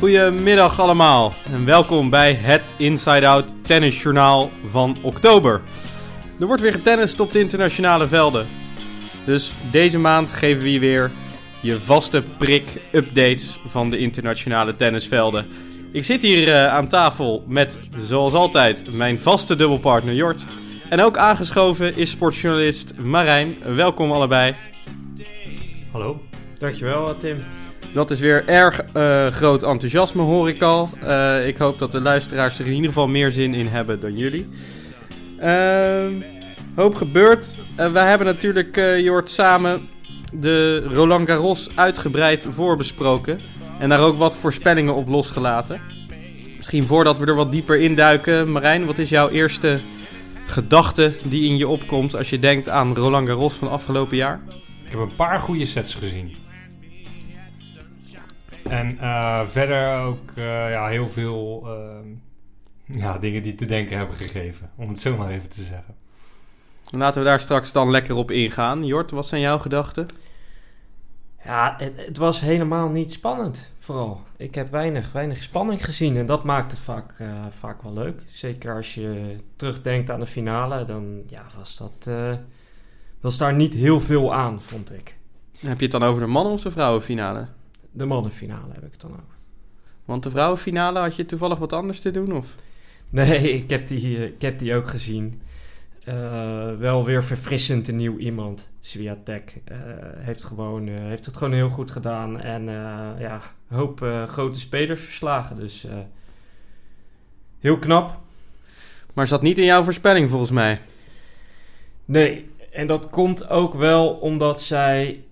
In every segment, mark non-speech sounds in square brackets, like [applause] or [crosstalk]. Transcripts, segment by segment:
Goedemiddag allemaal en welkom bij het Inside Out Tennisjournaal van oktober. Er wordt weer getennist op de internationale velden. Dus deze maand geven we je weer je vaste prik-updates van de internationale tennisvelden. Ik zit hier uh, aan tafel met, zoals altijd, mijn vaste dubbelpartner Jort. En ook aangeschoven is sportjournalist Marijn. Welkom allebei. Hallo. Dankjewel Tim. Dat is weer erg uh, groot enthousiasme, hoor ik al. Uh, ik hoop dat de luisteraars er in ieder geval meer zin in hebben dan jullie. Uh, hoop gebeurd. we hebben natuurlijk, Jort, samen de Roland Garros uitgebreid voorbesproken. En daar ook wat voorspellingen op losgelaten. Misschien voordat we er wat dieper induiken, Marijn, wat is jouw eerste gedachte die in je opkomt als je denkt aan Roland Garros van afgelopen jaar? Ik heb een paar goede sets gezien. En uh, verder ook uh, ja, heel veel uh, ja, dingen die te denken hebben gegeven, om het zo maar even te zeggen. Laten we daar straks dan lekker op ingaan. Jort, wat zijn jouw gedachten? Ja, het, het, was helemaal niet spannend, vooral. Ik heb weinig, weinig spanning gezien en dat maakt het vaak, vaak wel leuk. Zeker als je terugdenkt aan de finale, dan ja, was, dat, was daar niet heel veel aan, vond ik. Heb je het dan over de mannen- of de vrouwenfinale? De mannenfinale heb ik het dan ook. Want de vrouwenfinale had je toevallig wat anders te doen? Of? Nee, [laughs] ik heb die, ik heb die ook gezien. Uh, wel weer verfrissend een nieuw iemand. Swiatek uh, heeft, gewoon, uh, heeft het gewoon heel goed gedaan. En ja, een hoop grote spelers verslagen. Dus heel knap. Maar zat niet in jouw voorspelling volgens mij. Nee, en dat komt ook wel omdat zij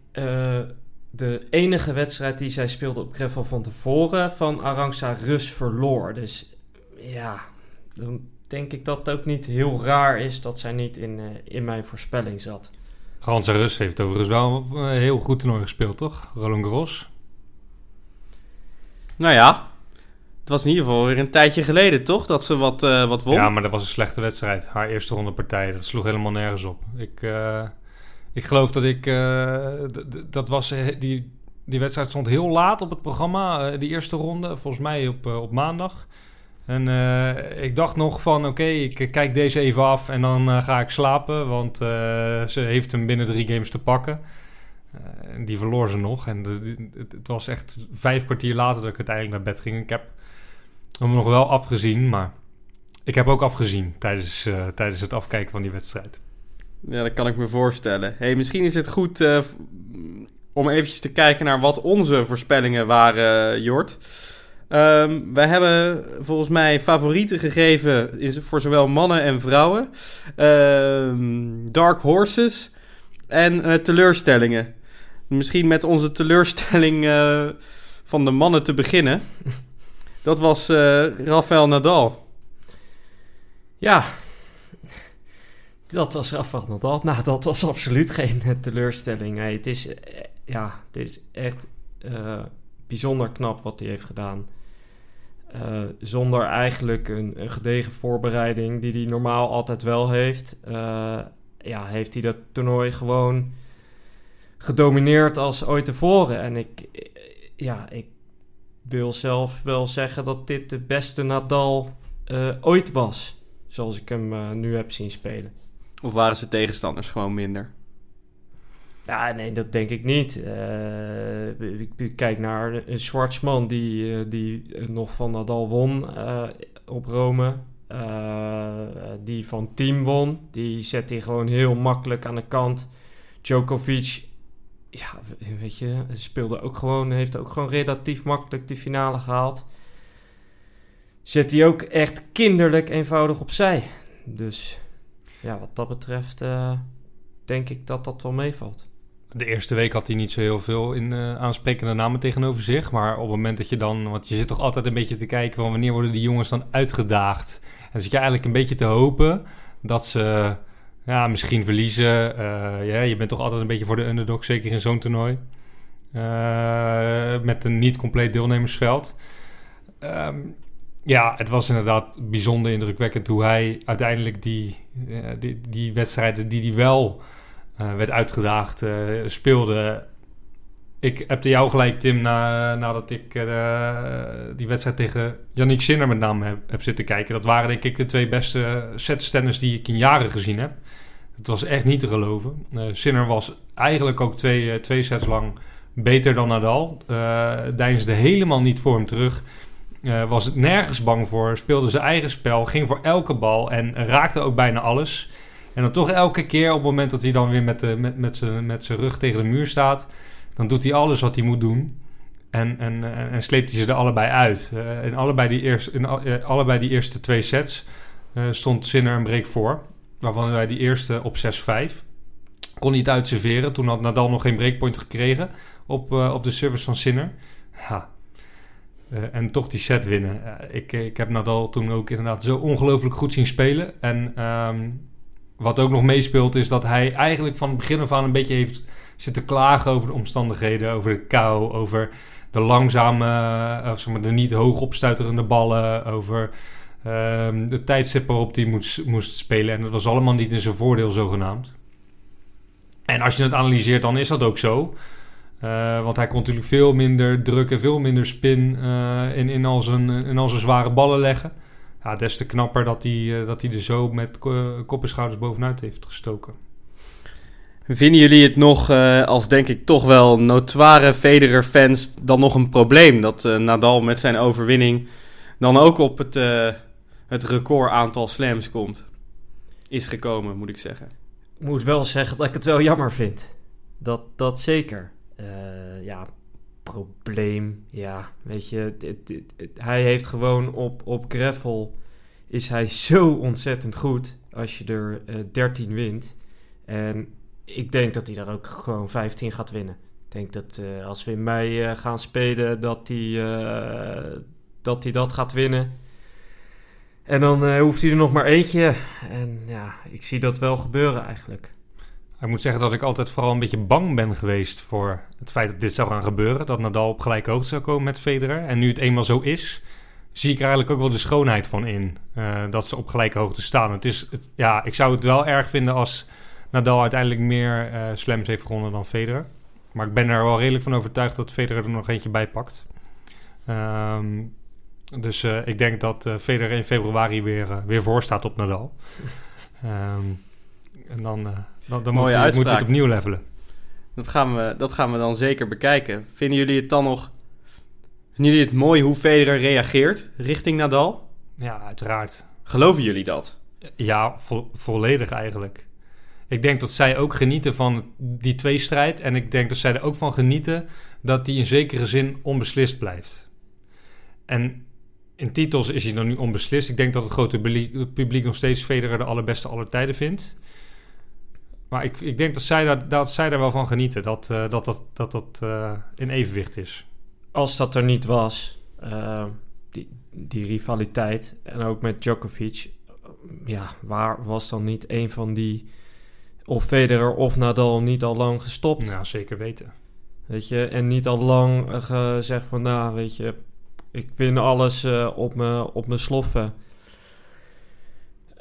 de enige wedstrijd die zij speelde op Greffel van tevoren van Arangsa Rus verloor. Dus ja, dan denk ik dat het ook niet heel raar is dat zij niet in, uh, in mijn voorspelling zat. Arangsa Rus heeft overigens wel een heel goed toernooi gespeeld, toch? Roland Garros. Nou ja, het was in ieder geval weer een tijdje geleden, toch? Dat ze wat, uh, wat won. Ja, maar dat was een slechte wedstrijd. Haar eerste ronde partij, dat sloeg helemaal nergens op. Ik... Uh ik geloof dat ik. Uh, dat was. Die, die wedstrijd stond heel laat op het programma. Uh, die eerste ronde. Volgens mij op, op maandag. En ik dacht nog van. Oké, ik kijk deze even af. En dan ga ik slapen. Want ze heeft hem binnen drie games te pakken. en die verloor ze nog. En de, het, het was echt vijf kwartier later dat ik uiteindelijk naar bed ging. Ik heb hem nog wel afgezien. Maar ik heb ook afgezien tijdens, tijdens het afkijken van die wedstrijd. Ja, dat kan ik me voorstellen. Hey, misschien is het goed uh, om eventjes te kijken naar wat onze voorspellingen waren, Jort. Um, wij hebben volgens mij favorieten gegeven voor zowel mannen en vrouwen. Um, dark horses en uh, teleurstellingen. Misschien met onze teleurstelling uh, van de mannen te beginnen. Dat was Rafael Nadal. Ja, dat was Rafael Nadal. Nou, dat was absoluut geen eh, teleurstelling. Het, is, eh, ja, het is echt uh, bijzonder knap wat hij heeft gedaan. Zonder eigenlijk een, gedegen voorbereiding die hij normaal altijd wel heeft. Ja, heeft hij dat toernooi gewoon gedomineerd als ooit tevoren. En ik, ja, ik wil zelf wel zeggen dat dit de beste Nadal ooit was. Zoals ik hem nu heb zien spelen. Of waren ze tegenstanders gewoon minder? Ja, nee, dat denk ik niet. Uh, ik kijk naar een Schwartzman die, uh, die nog van Nadal won uh, op Rome. die van Team won. Die zet hij gewoon heel makkelijk aan de kant. Djokovic, ja, weet je, speelde ook gewoon, heeft ook gewoon relatief makkelijk de finale gehaald. Zet hij ook echt kinderlijk eenvoudig opzij. Dus ja, wat dat betreft uh, denk ik dat dat wel meevalt. De eerste week had hij niet zo heel veel in uh, aansprekende namen tegenover zich. Maar op het moment dat je dan... Want je zit toch altijd een beetje te kijken van wanneer worden die jongens dan uitgedaagd. En zit je eigenlijk een beetje te hopen dat ze ja, misschien verliezen. Uh, ja, je bent toch altijd een beetje voor de underdog, zeker in zo'n toernooi. met een niet compleet deelnemersveld. Um, ja, het was inderdaad bijzonder indrukwekkend hoe hij uiteindelijk die, uh, die, die, wedstrijden die hij wel uh, werd uitgedaagd uh, speelde. ik heb de jou gelijk, Tim, na, nadat ik die wedstrijd tegen Yannick Sinner met name heb, heb, zitten kijken. Dat waren denk ik de twee beste setstanders die ik in jaren gezien heb. Het was echt niet te geloven. Sinner was eigenlijk ook twee, twee sets lang beter dan Nadal. Uh, deinsde helemaal niet voor hem terug. Uh, was nergens bang voor. Speelde zijn eigen spel. Ging voor elke bal. En raakte ook bijna alles. En dan toch elke keer op het moment dat hij dan weer met, met, met zijn met rug tegen de muur staat. Dan doet hij alles wat hij moet doen. En, en, en, sleept hij ze er allebei uit. Uh, in, allebei die eerste, in al, allebei die eerste twee sets stond Sinner een break voor. Waarvan wij die eerste op 6-5. Kon hij het uitserveren. Toen had Nadal nog geen breakpoint gekregen op, op de service van Sinner. Ja. Uh, en toch die set winnen. Uh, ik, ik heb Nadal toen ook inderdaad zo ongelooflijk goed zien spelen. En um, wat ook nog meespeelt is dat hij eigenlijk van het begin af aan een beetje heeft zitten klagen over de omstandigheden. Over de kou, over de langzame, of zeg maar, de niet hoog opstuiterende ballen. Over um, de tijdstip waarop hij moest, moest spelen. En dat was allemaal niet in zijn voordeel zogenaamd. En als je het analyseert, dan is dat ook zo. Uh, want hij kon natuurlijk veel minder druk en veel minder spin uh, in, in, al zijn, in al zijn zware ballen leggen. Ja, des te knapper dat hij, uh, dat hij er zo met kop en schouders bovenuit heeft gestoken. Vinden jullie het nog, als denk ik toch wel notoire Federer-fans, dan nog een probleem dat Nadal met zijn overwinning dan ook op het, het record aantal slams komt? Is gekomen, moet ik zeggen. Ik moet wel zeggen dat ik het wel jammer vind. Dat, dat zeker. Uh, ja, probleem. Ja, weet je, hij heeft gewoon op, op is hij zo ontzettend goed als je er uh, 13 wint. En ik denk dat hij daar ook gewoon 15 gaat winnen. Ik denk dat uh, als we in mei gaan spelen, dat hij, dat hij dat gaat winnen. En dan hoeft hij er nog maar eentje. En ja, ik zie dat wel gebeuren eigenlijk. Ik moet zeggen dat ik altijd vooral een beetje bang ben geweest voor het feit dat dit zou gaan gebeuren. Dat Nadal op gelijke hoogte zou komen met Federer. En nu het eenmaal zo is, zie ik er eigenlijk ook wel de schoonheid van in. Uh, dat ze op gelijke hoogte staan. Het is, het, ja, ik zou het wel erg vinden als Nadal uiteindelijk meer uh, slams heeft gewonnen dan Federer. Maar ik ben er wel redelijk van overtuigd dat Federer er nog eentje bij pakt. Um, dus uh, ik denk dat Federer in februari weer, weer voor staat op Nadal. Um, [laughs] en dan dan, dan moet, je, moet je het opnieuw levelen. Dat gaan, we, dat gaan we dan zeker bekijken. Vinden jullie het dan nog... Vinden jullie het mooi hoe Federer reageert richting Nadal? Ja, uiteraard. Geloven jullie dat? Ja, vo volledig eigenlijk. Ik denk dat zij ook genieten van die tweestrijd. En ik denk dat zij er ook van genieten dat die in zekere zin onbeslist blijft. En in titels is hij dan nu onbeslist. Ik denk dat het grote publiek nog steeds Federer de allerbeste aller tijden vindt. Maar ik, ik denk dat zij, daar, dat zij daar wel van genieten. Dat uh, dat, dat, dat, dat uh, in evenwicht is. Als dat er niet was, uh, die, die rivaliteit. En ook met Djokovic. Ja, waar was dan niet een van die... Of Federer of Nadal niet al lang gestopt? Ja, zeker weten. Weet je, en niet al lang gezegd van... Nou, weet je, ik win alles op mijn op sloffen.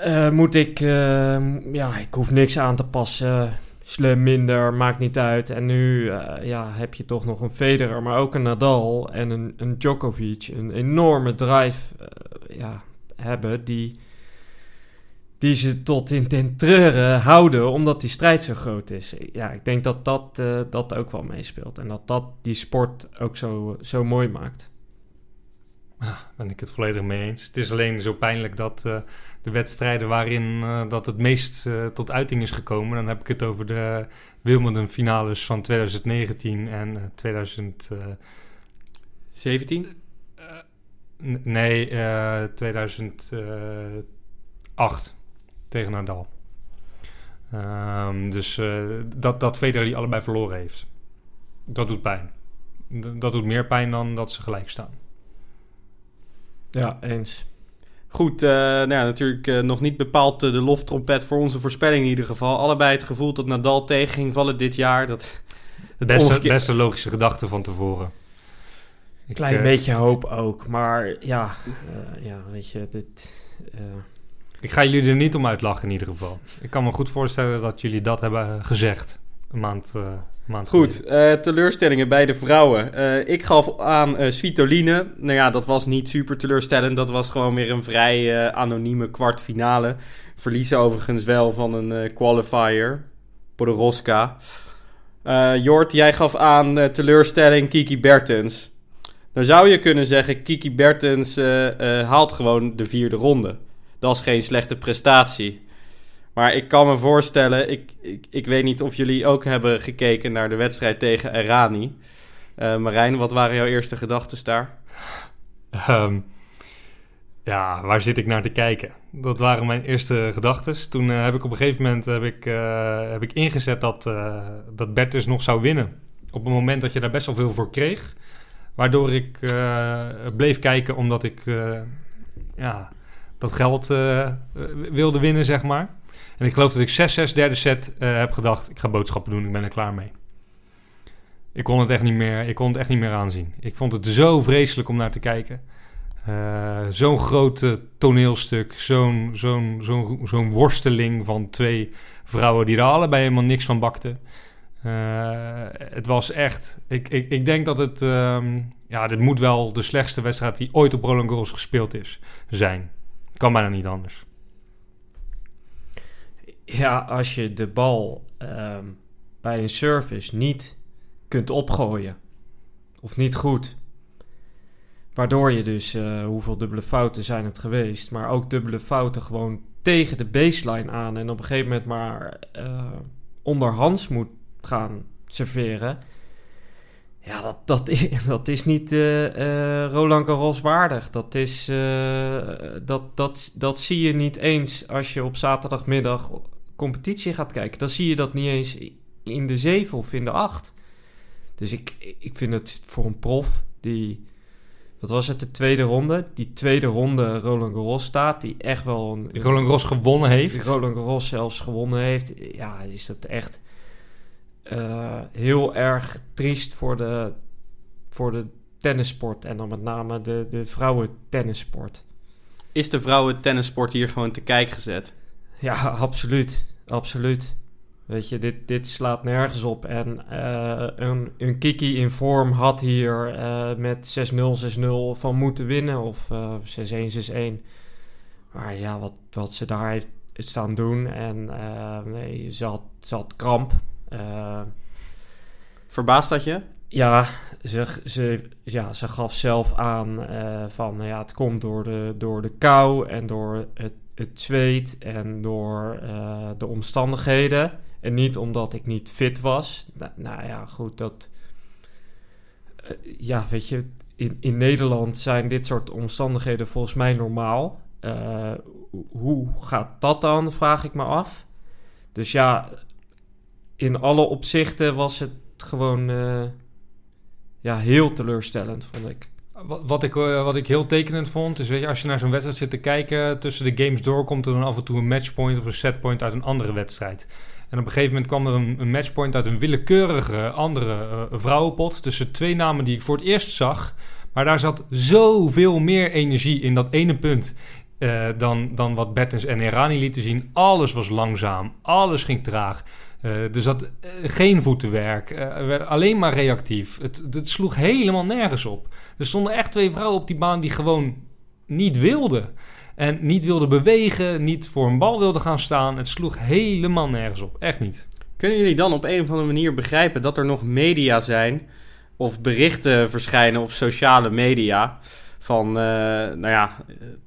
Uh, moet ik, uh, ja, ik hoef niks aan te passen. Slim minder, maakt niet uit. En nu uh, ja, heb je toch nog een Federer, maar ook een Nadal en een, een Djokovic. Een enorme drive ja, hebben die, die ze tot in ten treuren houden, omdat die strijd zo groot is. Ja, ik denk dat dat, dat ook wel meespeelt. En dat dat die sport ook zo, zo mooi maakt. Ah, ben ik het volledig mee eens. Het is alleen zo pijnlijk dat de wedstrijden waarin uh, dat het meest uh, tot uiting is gekomen. Dan heb ik het over de Wimbledon finales van 2019 en uh, 2017. nee, 2008 tegen Nadal. Um, dus dat, dat Federer die allebei verloren heeft. Dat doet pijn. D dat doet meer pijn dan dat ze gelijk staan. Ja, eens. Goed, uh, nou ja, natuurlijk uh, nog niet bepaald uh, de loftrompet voor onze voorspelling in ieder geval. Allebei het gevoel dat Nadal tegen ging vallen dit jaar. Dat, [laughs] het best, omgekeer... best een logische gedachte van tevoren. Een klein beetje hoop ook, maar ja, ja weet je, dit... Ik ga jullie er niet om uitlachen in ieder geval. Ik kan me goed voorstellen dat jullie dat hebben gezegd. een maand, uh, maand Goed, uh, teleurstellingen bij de vrouwen. Uh, ik gaf aan Svitoline. Nou ja, dat was niet super teleurstellend. Dat was gewoon weer een vrij anonieme kwartfinale. Verliezen overigens wel van een qualifier. Podoroska. Jort, jij gaf aan teleurstelling Kiki Bertens. Dan zou je kunnen zeggen, Kiki Bertens haalt gewoon de vierde ronde. Dat is geen slechte prestatie. Maar ik kan me voorstellen, ik, ik, ik weet niet of jullie ook hebben gekeken naar de wedstrijd tegen Erani. Uh, Marijn, wat waren jouw eerste gedachten daar? Um, ja, waar zit ik naar te kijken? Dat waren mijn eerste gedachten. Toen uh, heb ik op een gegeven moment heb ik, uh, heb ik ingezet dat, dat Bertus nog zou winnen. Op het moment dat je daar best wel veel voor kreeg. Waardoor ik bleef kijken omdat ik ja, dat geld wilde winnen, zeg maar. En ik geloof dat ik 6-6 derde set uh, heb gedacht, ik ga boodschappen doen, ik ben er klaar mee. Ik kon het echt niet meer, ik kon het echt niet meer aanzien. Ik vond het zo vreselijk om naar te kijken. Uh, zo'n groot toneelstuk, zo'n zo'n zo'n zo'n worsteling van twee vrouwen die er allebei helemaal niks van bakten. Het was echt. Ik, ik, ik denk dat het. Um, ja, dit moet wel de slechtste wedstrijd die ooit op Roland Garros gespeeld is zijn. Kan bijna niet anders. Ja, als je de bal ehm, bij een service niet kunt opgooien. Of niet goed. Waardoor je dus, uh, hoeveel dubbele fouten zijn het geweest. Maar ook dubbele fouten gewoon tegen de baseline aan. En op een gegeven moment maar uh, onderhands moet gaan serveren. Ja, dat, dat, is, [laughs] dat is niet uh, Roland Garros waardig. Dat, is, dat, dat, dat zie je niet eens als je op zaterdagmiddag competitie gaat kijken, dan zie je dat niet eens in de 7 of in de 8. Dus ik, ik vind het voor een prof die, wat was het, de tweede ronde, die tweede ronde Roland Garros staat, die echt wel een... Die Roland Garros gewonnen heeft. Roland Garros zelfs gewonnen heeft. Ja, is dat echt uh, heel erg triest voor de, voor de tennissport en dan met name de, de vrouwen tennissport. Is de vrouwen tennissport hier gewoon te kijk gezet? Ja, absoluut. Absoluut. Weet je, dit, dit slaat nergens op. En uh, een, een Kiki in vorm had hier uh, met 6-0, 6-0 van moeten winnen. Of uh, 6-1, 6-1. Maar ja, wat, wat ze daar heeft staan doen. En nee, ze had, ze had kramp. Verbaast dat je? Ja, ze, ze, ja, ze gaf zelf aan van ja, het komt door de, door de kou en door het het zweet en door uh, de omstandigheden. En niet omdat ik niet fit was. Nou, nou ja, goed, dat. Uh, ja, weet je, in, in Nederland zijn dit soort omstandigheden volgens mij normaal. Uh, hoe gaat dat dan, vraag ik me af. Dus ja, in alle opzichten was het gewoon ja, heel teleurstellend, vond ik. Wat, wat, ik, uh, wat ik heel tekenend vond, is weet je, als je naar zo'n wedstrijd zit te kijken, tussen de games door komt er dan af en toe een matchpoint of een setpoint uit een andere wedstrijd. En op een gegeven moment kwam er een, matchpoint uit een willekeurige andere uh, vrouwenpot tussen twee namen die ik voor het eerst zag. Maar daar zat zoveel meer energie in dat ene punt dan, dan wat Bettens en Erani lieten zien. Alles was langzaam, alles ging traag. Uh, er zat geen voetenwerk, alleen maar reactief. Het, het sloeg helemaal nergens op. Er stonden echt twee vrouwen op die baan die gewoon niet wilden. En niet wilden bewegen, niet voor een bal wilden gaan staan. Het sloeg helemaal nergens op. Echt niet. Kunnen jullie dan op een of andere manier begrijpen dat er nog media zijn of berichten verschijnen op sociale media van, uh, nou ja,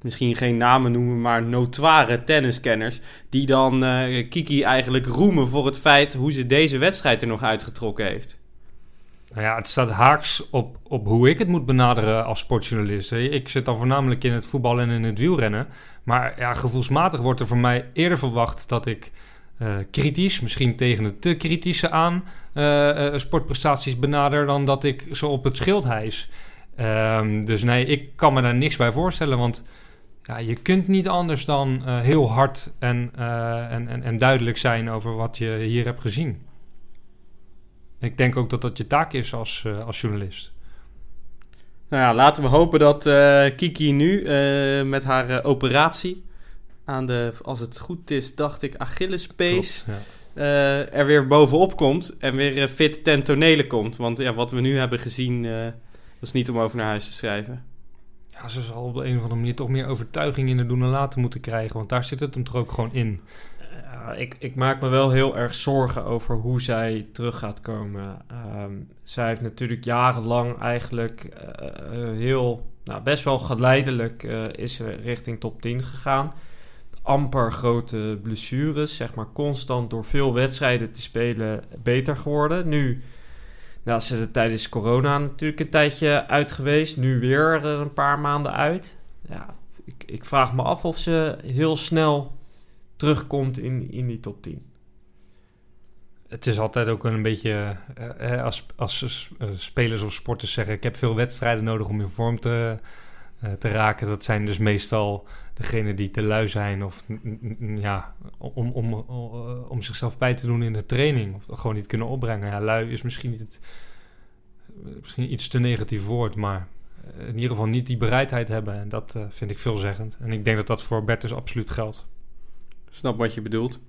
misschien geen namen noemen, maar notoire tenniskenners, die dan uh, Kiki eigenlijk roemen voor het feit hoe ze deze wedstrijd er nog uitgetrokken heeft? Nou ja, het staat haaks op, op hoe ik het moet benaderen als sportjournalist. Ik zit dan voornamelijk in het voetbal en in het wielrennen. Maar ja, gevoelsmatig wordt er voor mij eerder verwacht dat ik kritisch, misschien tegen het te kritische aan, sportprestaties benader dan dat ik zo op het schild hijs. Um, dus nee, ik kan me daar niks bij voorstellen, want ja, je kunt niet anders dan heel hard en, en, en, en duidelijk zijn over wat je hier hebt gezien. Ik denk ook dat dat je taak is als, uh, als journalist. Nou ja, laten we hopen dat Kiki nu met haar operatie aan de, als het goed is, dacht ik, Achillespees. Ja. eh, er weer bovenop komt en weer eh, fit ten tonele komt. Want ja, wat we nu hebben gezien, eh was niet om over naar huis te schrijven. Ja, ze zal op de een of andere manier toch meer overtuiging in de doen en laten moeten krijgen. Want daar zit het hem toch ook gewoon in. Ik, ik maak me wel heel erg zorgen over hoe zij terug gaat komen. Ehm, zij heeft natuurlijk jarenlang eigenlijk eh, eh, heel, nou, best wel geleidelijk eh, is ze richting top 10 gegaan. Amper grote blessures, zeg maar constant door veel wedstrijden te spelen beter geworden. Nu nou, ze er tijdens corona natuurlijk een tijdje uit geweest. Nu weer er een paar maanden uit. Ja, ik, ik vraag me af of ze heel snel terugkomt in, in die top 10. Het is altijd ook een beetje, eh, eh, als, als eh, spelers of sporters zeggen... ik heb veel wedstrijden nodig om in vorm te, te raken. Dat zijn dus meestal degenen die te lui zijn... of ja, om, om, om, om zichzelf bij te doen in de training. Of gewoon niet kunnen opbrengen. Ja, lui is misschien, niet het, misschien iets te negatief woord... maar eh, in ieder geval niet die bereidheid hebben. En dat eh, vind ik veelzeggend. En ik denk dat dat voor Bertus absoluut geldt. Snap wat je bedoelt.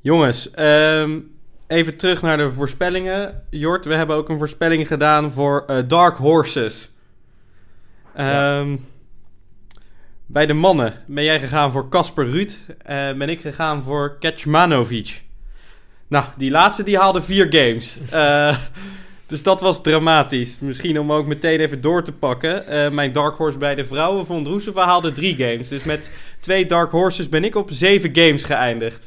Jongens, ehm, even terug naar de voorspellingen. Jort, we hebben ook een voorspelling gedaan voor eh, Dark Horses. Ja. Ehm, Bij de mannen ben jij gegaan voor Casper Ruud. eh, ben ik gegaan voor Kecmanovic. Nou, die laatste die haalde vier games. [laughs] Eh, dus dat was dramatisch. Misschien om ook meteen even door te pakken. Eh, mijn Dark Horse bij de vrouwen van Droesova haalde drie games. Dus met twee Dark Horses ben ik op zeven games geëindigd.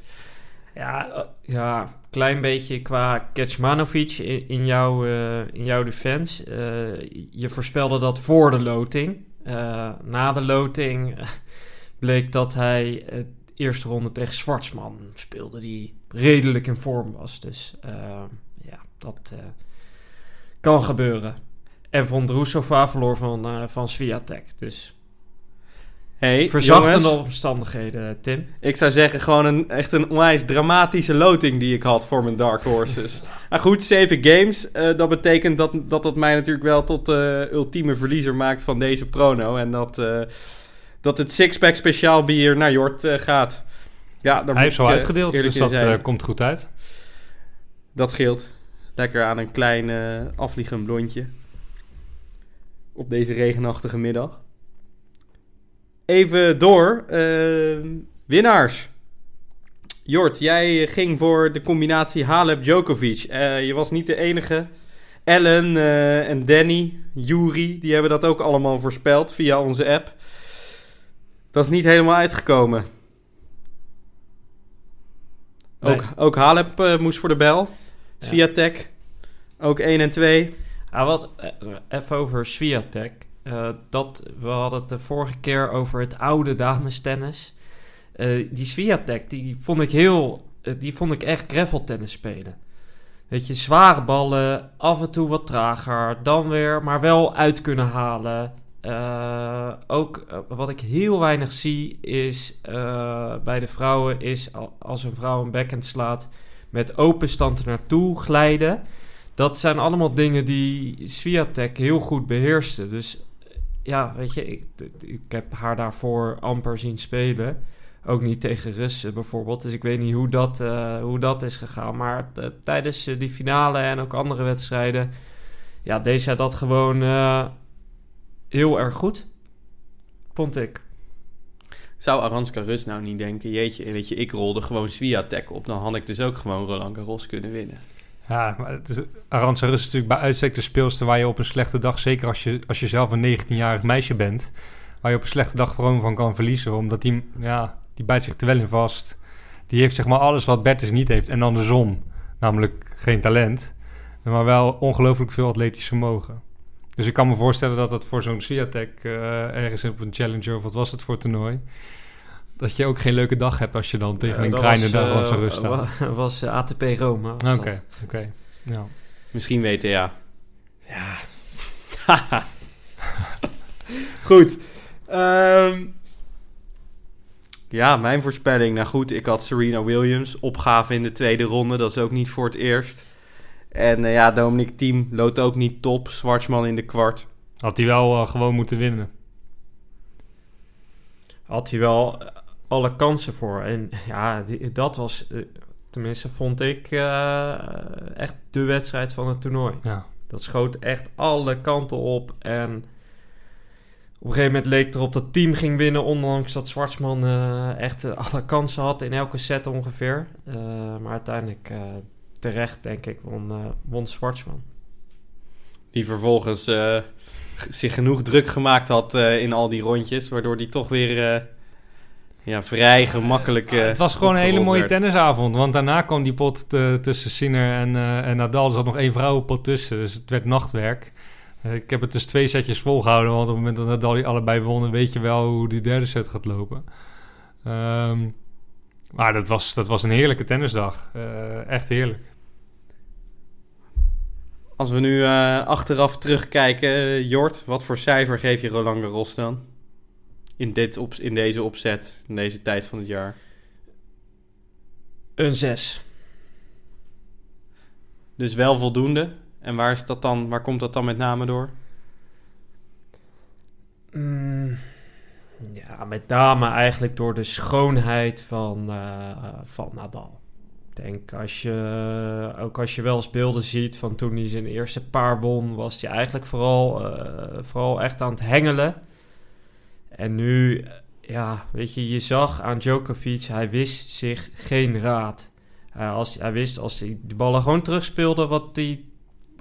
Ja, eh, ja, klein beetje qua Kecmanovic in, in, jouw, eh, in jouw defense. Eh, je voorspelde dat voor de loting. Na de loting [laughs] bleek dat hij het eerste ronde tegen Zwartsman speelde, die redelijk in vorm was. Dus ja, dat kan gebeuren. En Von Drusova verloor van, van Sviatek. Dus Hey, verzachtende jongens, omstandigheden, Tim. ik zou zeggen gewoon een, echt een onwijs dramatische loting die ik had voor mijn Dark Horses. [laughs] maar goed, zeven games. eh, dat betekent dat, dat dat mij natuurlijk wel tot de ultieme verliezer maakt van deze prono. En dat, eh, dat het sixpack speciaal bier naar Jort eh, gaat. Ja, daar Hij heeft zo uitgedeeld, dus dat komt goed uit. Dat scheelt. Lekker aan een klein afvliegend blondje. Op deze regenachtige middag. Even door. eh, winnaars. Jort, jij ging voor de combinatie Halep-Djokovic. Eh, je was niet de enige. Ellen eh, en Danny, Yuri, die hebben dat ook allemaal voorspeld via onze app. Dat is niet helemaal uitgekomen. Ook, ook Halep eh, moest voor de bel. Ja. Sviatek. Ook 1 en 2. Ah, wat, even over Sviatek. Eh, dat, we hadden het de vorige keer over het oude damestennis. Eh die Sviatek, die vond ik heel... eh, die vond ik echt graveltennis spelen. Weet je, zware ballen, af en toe wat trager, dan weer, maar wel uit kunnen halen. Ook wat ik heel weinig zie is bij de vrouwen is al- als een vrouw een backhand slaat met open stand naartoe glijden. Dat zijn allemaal dingen die Sviatek heel goed beheerste. Dus ja, weet je, ik, ik heb haar daarvoor amper zien spelen. Ook niet tegen Russen bijvoorbeeld. Dus ik weet niet hoe dat, eh, hoe dat is gegaan. Maar tijdens eh, die finale en ook andere wedstrijden... Ja, deed zij dat gewoon eh, heel erg goed. Vond ik. Zou Aranska Rus nou niet denken, jeetje, weet je, ik rolde gewoon Sviatek op. Dan had ik dus ook gewoon Roland Garros kunnen winnen. Ja, maar het is, is natuurlijk bij uitstek de speelster waar je op een slechte dag, zeker als je, als je zelf een 19-jarig meisje bent, waar je op een slechte dag gewoon van kan verliezen. Omdat die, ja, die bijt zich er wel in vast. Die heeft zeg maar alles wat Bertus niet heeft en dan de zon. Namelijk geen talent, maar wel ongelooflijk veel atletisch vermogen. Dus ik kan me voorstellen dat dat voor zo'n Sviatek eh ergens op een challenger of wat was het voor toernooi, dat je ook geen leuke dag hebt als je dan tegen een Eh, dat kleine was, dag eh, Arantxa Rus staat. wa- was eh, ATP Rome. was Oké, dat. oké. Ja. Misschien weten, ja. Ja, [laughs] Goed. Ehm, ja, mijn voorspelling. Nou goed, ik had Serena Williams. Opgave in de tweede ronde. Dat is ook niet voor het eerst. En eh, ja, Dominic Thiem loopt ook niet top. Zwartsman in de kwart. Had hij wel eh, gewoon moeten winnen. had hij wel eh, alle kansen voor. En ja, die- dat was... eh, tenminste vond ik eh, echt de wedstrijd van het toernooi. Ja. Dat schoot echt alle kanten op. En op een gegeven moment leek het erop dat het team ging winnen. Ondanks dat Zwartsman eh, echt alle kansen had in elke set ongeveer. Eh, maar uiteindelijk eh, terecht, denk ik, won, eh won Zwartsman. Die vervolgens eh, zich genoeg druk gemaakt had eh, in al die rondjes. Waardoor die toch weer eh, ja, vrij gemakkelijk. Eh, het was gewoon een hele mooie werd. tennisavond. Want daarna kwam die pot te- tussen Sinner en, eh, en Nadal. Er zat nog één vrouwenpot tussen. Dus het werd nachtwerk. Eh, ik heb het dus twee setjes volgehouden. Want op het moment dat Nadal die allebei wonnen... weet je wel hoe die derde set gaat lopen. Ehm, maar dat was, dat was een heerlijke tennisdag. Echt heerlijk. Als we nu achteraf terugkijken, Jort, wat voor cijfer geef je Roland Garros dan? In, dit op, in deze opzet, in deze tijd van het jaar. Een 6. Dus wel voldoende. En waar, is dat dan, waar komt dat dan met name door? Mm, ja, met name eigenlijk door de schoonheid van, eh, van Nadal. Ik denk, als je, ook als je wel eens beelden ziet van toen hij zijn eerste paar won, was hij eigenlijk vooral, eh, vooral echt aan het hengelen. En nu, eh, ja, weet je, je zag aan Djokovic, hij wist zich geen raad. Als, hij wist als hij de ballen gewoon terugspeelde, wat hij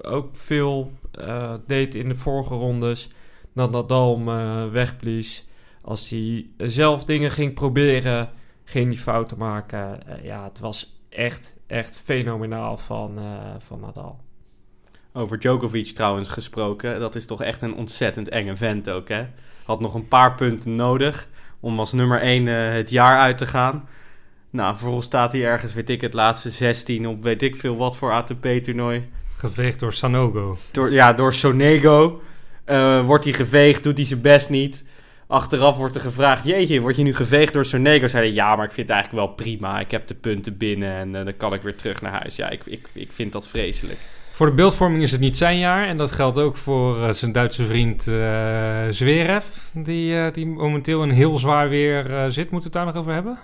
ook veel eh, deed in de vorige rondes, dat Nadal hem eh, wegblies. Als hij zelf dingen ging proberen, ging hij fouten maken. Ja, het was echt, echt fenomenaal van, van Nadal. Over Djokovic trouwens gesproken. Dat is toch echt een ontzettend enge vent ook, hè? Had nog een paar punten nodig om als nummer 1 het jaar uit te gaan. Nou, vervolgens staat hij ergens, weet ik het, laatste 16 op weet ik veel wat voor ATP-toernooi. Geveegd door Sanogo. Door, ja, door Sonego eh, wordt hij geveegd, doet hij zijn best niet. Achteraf wordt er gevraagd, jeetje, word je nu geveegd door Sonego? Zei hij, ja, maar ik vind het eigenlijk wel prima. Ik heb de punten binnen en eh, dan kan ik weer terug naar huis. Ja, ik, ik, ik vind dat vreselijk. Voor de beeldvorming is het niet zijn jaar. En dat geldt ook voor eh, zijn Duitse vriend eh Zverev. Die, eh, die momenteel in heel zwaar weer zit. Moeten we het daar nog over hebben?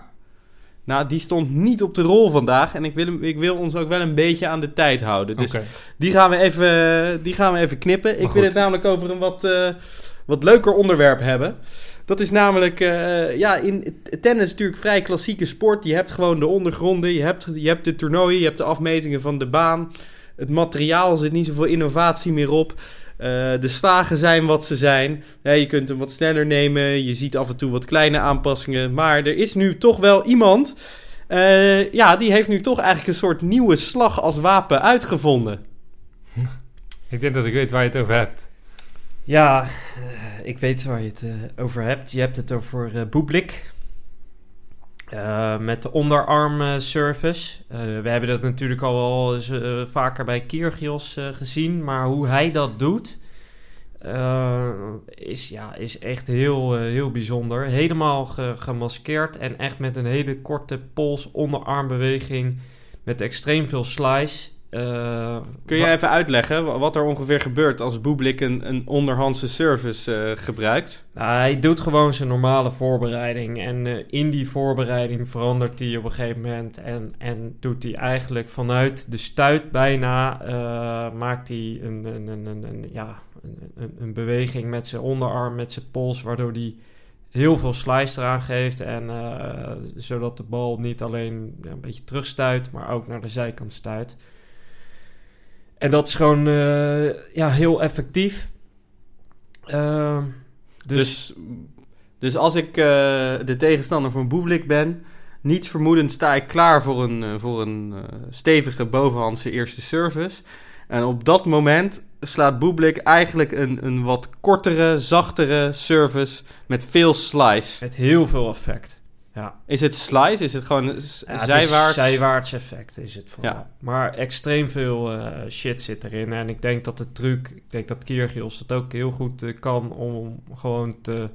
Nou, die stond niet op de rol vandaag. En ik wil, hem, ik wil ons ook wel een beetje aan de tijd houden. Dus Oké. die, gaan we even, die gaan we even knippen. Ik wil het namelijk over een wat, wat leuker onderwerp hebben. Dat is namelijk, ja, in tennis is natuurlijk vrij klassieke sport. Je hebt gewoon de ondergronden, je hebt, je hebt de toernooien, je hebt de afmetingen van de baan. Het materiaal zit niet zoveel innovatie meer op. Eh, de slagen zijn wat ze zijn. Ja, je kunt hem wat sneller nemen. Je ziet af en toe wat kleine aanpassingen. Maar er is nu toch wel iemand. eh, ja, die heeft nu toch eigenlijk een soort nieuwe slag als wapen uitgevonden. Ik denk dat ik weet waar je het over hebt. Ja, eh, ik weet waar je het over hebt. Je hebt het over eh Eh, met de onderarm eh, service. Eh, we hebben dat natuurlijk al wel eens vaker bij Kyrgios gezien. Maar hoe hij dat doet... is, ja, is echt heel, heel bijzonder. Helemaal ge- gemaskeerd en echt met een hele korte pols onderarmbeweging. Met extreem veel slice. Eh, Kun je even uitleggen wa- wat er ongeveer gebeurt als Boeblik een, een onderhandse service eh, gebruikt? Nou, hij doet gewoon zijn normale voorbereiding. En eh, in die voorbereiding verandert hij op een gegeven moment. En, en doet hij eigenlijk vanuit de stuit bijna. maakt hij een, een, een, een, een- ja, een, een, beweging met zijn onderarm, met zijn pols. Waardoor hij heel veel slice eraan geeft. En zodat de bal niet alleen ja, een beetje terugstuit, maar ook naar de zijkant stuit. En dat is gewoon eh, ja, heel effectief. Ehm, dus, Dus, dus als ik eh, de tegenstander van Boeblik ben, niets vermoedend sta ik klaar voor een, eh, voor een stevige bovenhandse eerste service. En op dat moment slaat Boeblik eigenlijk een, een wat kortere, zachtere service met veel slice. met heel veel effect. Ja, Is het slice? Is het gewoon Ja, zijwaarts? is zijwaarts effect is het vooral. Ja. Maar extreem veel eh, shit zit erin. En ik denk dat de truc, ik denk dat Kyrgios dat ook heel goed eh, kan om gewoon te,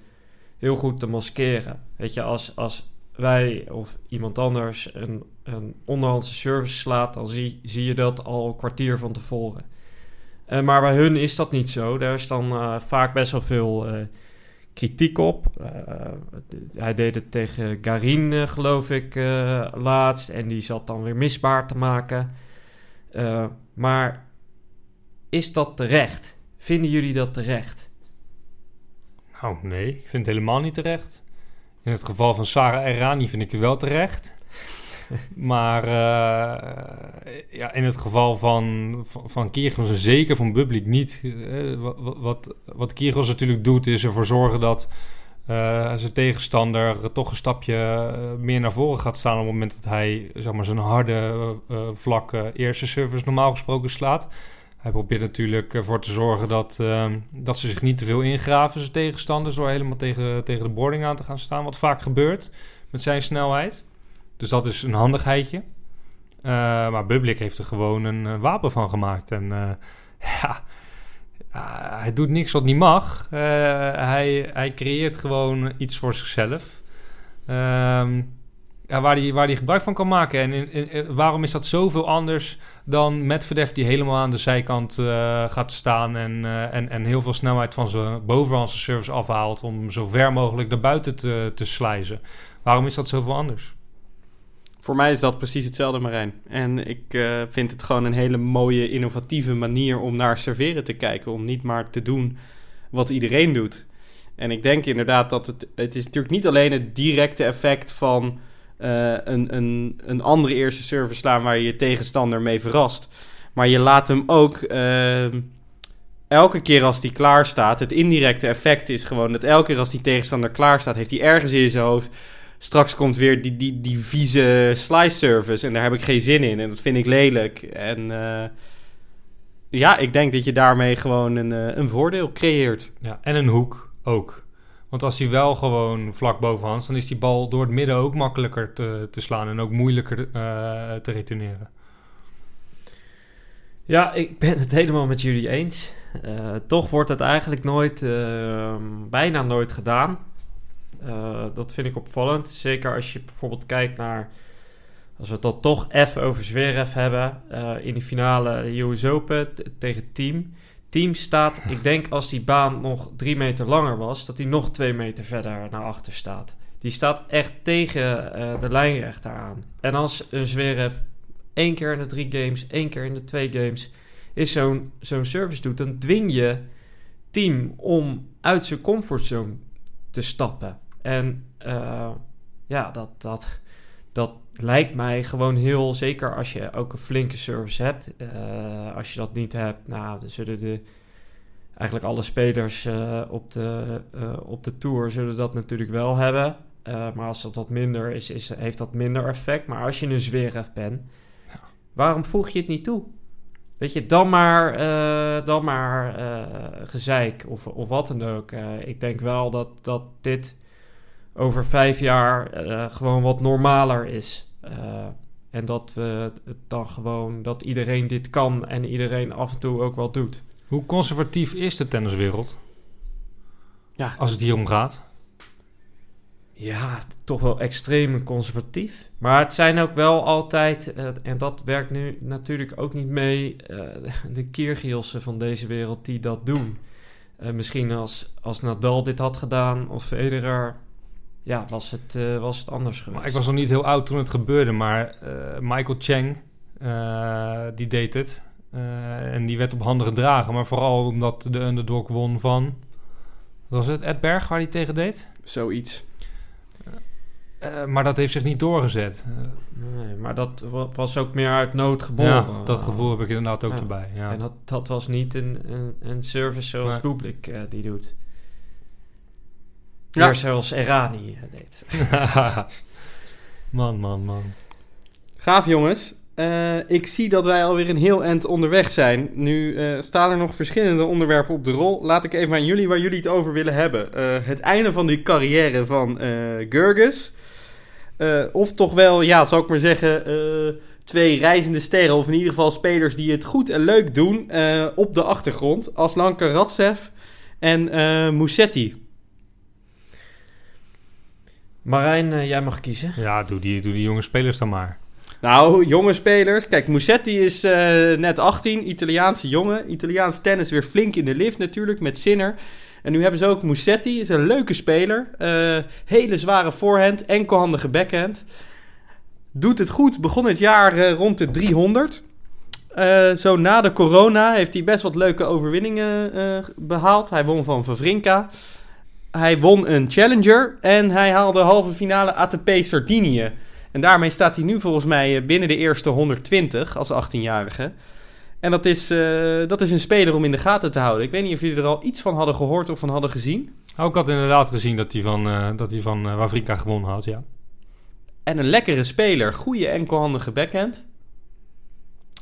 heel goed te maskeren. Weet je, als, als wij of iemand anders een, een onderhandse service slaat, dan zie, zie je dat al een kwartier van tevoren. Eh, maar bij hun is dat niet zo. Daar is dan vaak best wel veel kritiek op. Uh, hij deed het tegen Garin, uh, geloof ik, uh, laatst. En die zat dan weer misbaar te maken. maar is dat terecht? Vinden jullie dat terecht? Nou, nee. Ik vind het helemaal niet terecht. In het geval van Sarah Errani vind ik het wel terecht. [laughs] maar ja, in het geval van, van, van Kyrgios en zeker van Bublik niet. wat, wat, wat Kyrgios natuurlijk doet is ervoor zorgen dat uh, zijn tegenstander toch een stapje meer naar voren gaat staan... op het moment dat hij zeg maar, zijn harde, uh, vlakke eerste service normaal gesproken slaat. Hij probeert natuurlijk ervoor te zorgen dat, dat ze zich niet te veel ingraven, zijn tegenstanders... door helemaal tegen, tegen de boarding aan te gaan staan, wat vaak gebeurt met zijn snelheid. Dus dat is een handigheidje. Uh, maar Bublik heeft er gewoon een uh, wapen van gemaakt. En [laughs] uh, ja, hij doet niks wat niet mag. hij, hij creëert gewoon iets voor zichzelf. Ja, waar hij waar die gebruik van kan maken. En waarom is dat zoveel anders dan Medvedev die helemaal aan de zijkant gaat staan... En, en, en heel veel snelheid van zijn bovenhandse service afhaalt... om zo ver mogelijk naar buiten te, te slijzen. Waarom is dat zoveel anders? Voor mij is dat precies hetzelfde, Marijn. En ik uh, vind het gewoon een hele mooie, innovatieve manier om naar serveren te kijken. Om niet maar te doen wat iedereen doet. En ik denk inderdaad dat het... Het is natuurlijk niet alleen het directe effect van uh, een, een, een andere eerste service slaan... waar je je tegenstander mee verrast. Maar je laat hem ook... Uh, elke keer als die klaar staat, het indirecte effect is gewoon dat elke keer als die tegenstander klaar staat, heeft hij ergens in zijn hoofd straks komt weer die, die, die vieze slice service. En daar heb ik geen zin in. En dat vind ik lelijk. En uh, ja, ik denk dat je daarmee gewoon een, uh, een voordeel creëert. Ja, en een hoek ook. Want als hij wel gewoon vlak bovenhands, dan is die bal door het midden ook makkelijker te, te slaan en ook moeilijker uh, te retourneren. Ja, ik ben het helemaal met jullie eens. toch wordt het eigenlijk nooit, bijna nooit gedaan. Uh, dat vind ik opvallend. Zeker als je bijvoorbeeld kijkt naar. Als we het dan toch even over Zverev hebben. Uh, in de finale US Open tegen Team. Team staat, [laughs] ik denk als die baan nog drie meter langer was, dat hij nog twee meter verder naar achter staat. Die staat echt tegen uh, de lijnrechter aan. En als een Zverev één keer in de drie games, één keer in de twee games, is zo'n zo'n service doet, dan dwing je team om uit zijn comfortzone te stappen. En uh, ja, dat, dat, dat lijkt mij gewoon heel zeker als je ook een flinke service hebt. Uh, als je dat niet hebt, nou, dan zullen de, eigenlijk alle spelers uh, op, de, op de tour zullen dat natuurlijk wel hebben. maar als dat wat minder is, is, heeft dat minder effect. Maar als je een zwerf bent, ja. waarom voeg je het niet toe? Weet je, dan maar, dan maar gezeik of, of wat dan ook. ik denk wel dat, dat dit over vijf jaar uh, gewoon wat normaler is. Uh, en dat we het dan gewoon dat iedereen dit kan en iedereen af en toe ook wel doet. Hoe conservatief is de tenniswereld? Ja, als het hier om gaat. Ja, toch wel extreem conservatief. Maar het zijn ook wel altijd, uh, en dat werkt nu natuurlijk ook niet mee, [laughs] de Kyrgielsen van deze wereld die dat doen. misschien als, als Nadal dit had gedaan of Federer, ja, was het, uh, was het anders geweest. Maar ik was nog niet heel oud toen het gebeurde, maar uh, Michael Cheng, uh, die deed het. en die werd op handen gedragen, maar vooral omdat de underdog won van... Was het Ed Berg waar hij tegen deed? Zoiets. maar dat heeft zich niet doorgezet. nee, maar dat was ook meer uit nood geboren. Ja, dat gevoel heb ik inderdaad ook erbij. Ja. En dat, dat was niet een, een, een service zoals. Bublik die doet. Ja. zoals Erani eh, deed. [laughs] man, man, man. Gaaf jongens. Uh, ik zie dat wij alweer een heel eind onderweg zijn. Nu uh, staan er nog verschillende onderwerpen op de rol. Laat ik even aan jullie waar jullie het over willen hebben. Uh, het einde van die carrière van Gurgus. of toch wel, ja, zou ik maar zeggen, twee reizende sterren. Of in ieder geval spelers die het goed en leuk doen op de achtergrond. Aslan Karatsev en Musetti. Marijn, uh, jij mag kiezen. Ja, doe die, doe die jonge spelers dan maar. Nou, jonge spelers. Kijk, Musetti is uh, net 18, Italiaanse jongen. Italiaans tennis weer flink in de lift natuurlijk, met Sinner. En nu hebben ze ook Musetti, is een leuke speler. Eh, hele zware voorhand, enkelhandige backhand. Doet het goed, begon het jaar eh, rond de 300. Eh, zo na de corona heeft hij best wat leuke overwinningen eh, behaald. Hij won van Vavrinka. Hij won een Challenger en hij haalde halve finale ATP Sardinië. En daarmee staat hij nu volgens mij eh, binnen de eerste 120 als 18-jarige. En dat is, eh, dat is een speler om in de gaten te houden. Ik weet niet of jullie er al iets van hadden gehoord of van hadden gezien. Oh, ik had inderdaad gezien dat hij van, eh dat hij van Wawrinka gewonnen had, ja. En een lekkere speler. Goede enkelhandige backhand.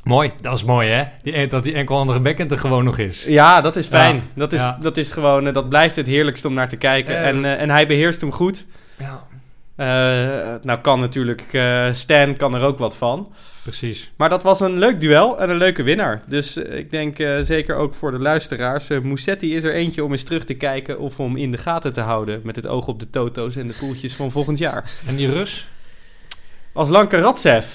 Mooi, dat is mooi hè, die, dat die enkelhandige backhand er gewoon nog is. Ja, dat is fijn. Ja, Dat, is, ja. dat is gewoon, eh, dat blijft het heerlijkst om naar te kijken. Eh, en, eh, en hij beheerst hem goed. Ja, nou kan natuurlijk, Stan kan er ook wat van. precies. Maar dat was een leuk duel en een leuke winnaar. Dus ik denk zeker ook voor de luisteraars. Musetti is er eentje om eens terug te kijken of om in de gaten te houden. Met het oog op de toto's en de poeltjes van volgend jaar. En die Rus? Als Lanka Radsev.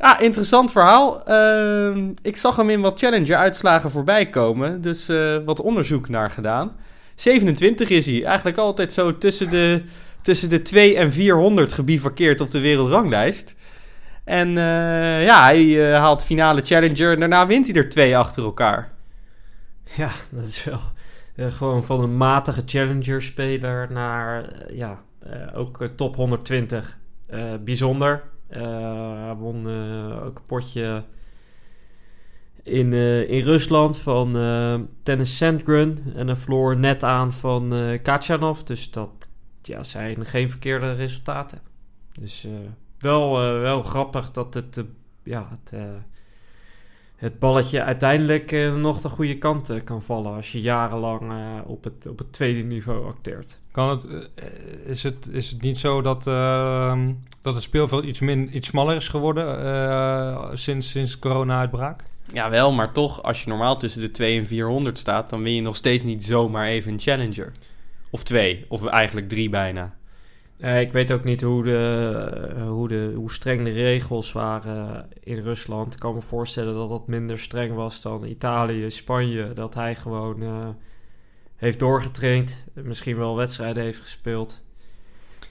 Ja, interessant verhaal. Ehm, ik zag hem in wat Challenger-uitslagen voorbij komen. Dus eh, wat onderzoek naar gedaan. 27 is hij. Eigenlijk altijd zo tussen de, tussen de 2 en 400 gebivakkeerd op de wereldranglijst. En eh, ja, hij eh, haalt finale Challenger en daarna wint hij er twee achter elkaar. Ja, dat is wel gewoon van een matige challenger-speler naar ja, ook top 120. Eh, bijzonder. Eh, won eh, ook een potje in, eh, in Rusland van eh Tennis Sandgren. En een verloor net aan van eh Kachanov. Dus dat ja, zijn geen verkeerde resultaten. Dus eh, wel, eh, wel grappig dat het, eh, ja, het, eh, het balletje uiteindelijk eh, nog de goede kant eh, kan vallen. Als je jarenlang eh, op, het, op het tweede niveau acteert. Kan het, is, het, is het niet zo dat, ehm, dat het speelveld iets, min, iets smaller is geworden eh, sinds, sinds corona-uitbraak? Jawel, maar toch, als je normaal tussen de 2 en 400 staat, dan win je nog steeds niet zomaar even een Challenger. Of twee, of eigenlijk drie bijna. Ik weet ook niet hoe, de, eh, hoe, de, hoe streng de regels waren in Rusland. Ik kan me voorstellen dat dat minder streng was dan Italië, Spanje. Dat hij gewoon eh, heeft doorgetraind. Misschien wel wedstrijden heeft gespeeld.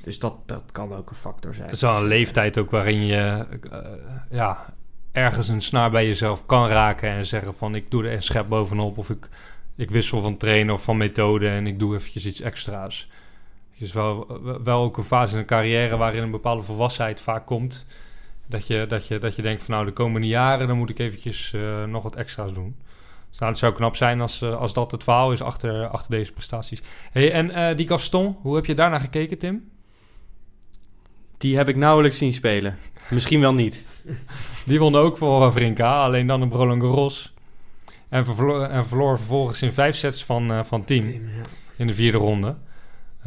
Dus dat, dat kan ook een factor zijn. Het is wel een leeftijd ook waarin je eh, ja, ergens een snaar bij jezelf kan raken en zeggen van ik doe er een schep bovenop of ik, ik wissel van trainer of van methode en ik doe eventjes iets extra's. Het is wel, wel ook een fase in een carrière waarin een bepaalde volwassenheid vaak komt. Dat je, dat je, dat je denkt van nou de komende jaren dan moet ik eventjes eh, nog wat extra's doen. Dus nou, het zou knap zijn als, eh, als dat het verhaal is achter, achter deze prestaties. Hey, en eh, die Gaston, hoe heb je daarnaar gekeken Tim? Die heb ik nauwelijks zien spelen. Misschien wel niet. [laughs] Die won ook voor Wawrinka, alleen dan op Roland Garros. En, en verloor vervolgens in vijf sets van, eh, van 10 Tim, ja. in de vierde ronde.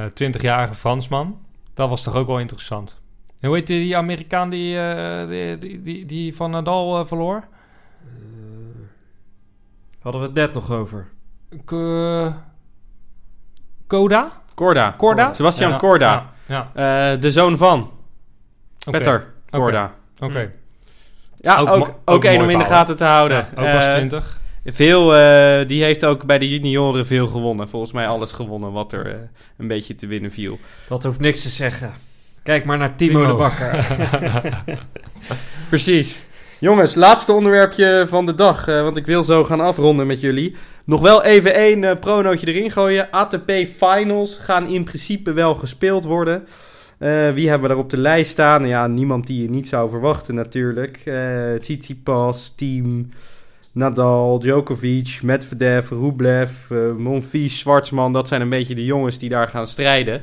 Eh 20-jarige Fransman. Dat was toch ook wel interessant. En hoe heet die, die Amerikaan die, eh, die, die, die, die van Nadal eh, verloor? Eh, hadden we het net nog over. K- Koda? Korda. Korda? Sebastian Ja, Korda. Ja, ja. Eh, de zoon van Oké, Petter Korda. Oké. Ja, Ook ook, mo- ook, ook één om in de gaten te houden. Ja, ook was Eh, 20. Veel, eh, die heeft ook bij de junioren veel gewonnen. Volgens mij alles gewonnen wat er eh, een beetje te winnen viel. Dat hoeft niks te zeggen. Kijk maar naar Timo, Timo. de Bakker. [laughs] Precies. Jongens, laatste onderwerpje van de dag. eh, want ik wil zo gaan afronden met jullie. Nog wel even één pronootje erin gooien. ATP Finals gaan in principe wel gespeeld worden. Eh, wie hebben we daar op de lijst staan? Ja, niemand die je niet zou verwachten natuurlijk. Eh Tsitsipas, Team, Nadal, Djokovic, Medvedev, Rublev, eh Monfils, Schwartzman. Dat zijn een beetje de jongens die daar gaan strijden.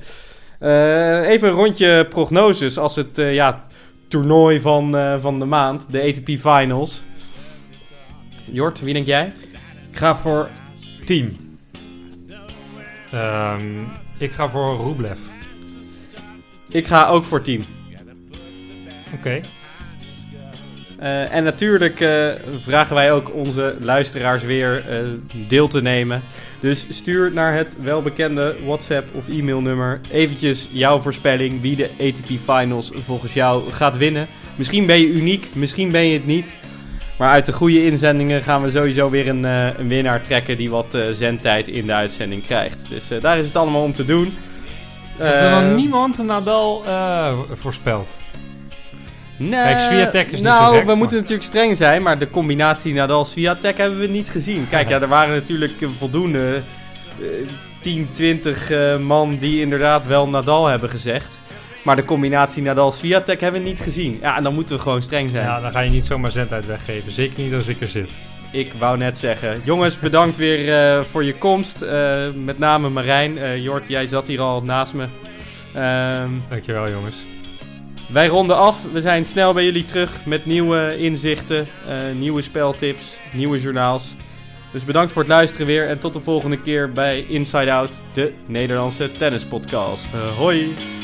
Eh, even een rondje prognoses als het eh, ja, toernooi van, van de maand, de ATP Finals. Jort, wie denk jij? Ik ga voor Team. Ehm, ik ga voor Rublev. Ik ga ook voor team. Oké. Eh, en natuurlijk eh, vragen wij ook onze luisteraars weer eh, deel te nemen. Dus stuur naar het welbekende WhatsApp of e-mailnummer eventjes jouw voorspelling wie de ATP Finals volgens jou gaat winnen. Misschien ben je uniek, misschien ben je het niet. Maar uit de goede inzendingen gaan we sowieso weer een, een winnaar trekken die wat zendtijd in de uitzending krijgt. Dus daar is het allemaal om te doen. Dat er dan niemand Nadal eh, voorspelt. Nee, Kijk, Swiatek is niet Nou, zo gek, we moeten natuurlijk streng zijn, maar de combinatie Nadal-Swiatek hebben we niet gezien. Kijk, ja, er waren natuurlijk eh, voldoende eh, 10, 20 eh, man die inderdaad wel Nadal hebben gezegd. Maar de combinatie Nadal-Swiatek hebben we niet gezien. Ja, en dan moeten we gewoon streng zijn. Ja, dan ga je niet zomaar zendtijd weggeven. Zeker niet als ik er zit. Ik wou net zeggen. Jongens, bedankt weer eh, voor je komst. Eh, met name Marijn. Eh, Jort, jij zat hier al naast me. Ehm, Dankjewel jongens. Wij ronden af. We zijn snel bij jullie terug met nieuwe inzichten, eh, nieuwe speltips, nieuwe journaals. Dus bedankt voor het luisteren weer en tot de volgende keer bij Inside Out, de Nederlandse tennispodcast. Eh, hoi!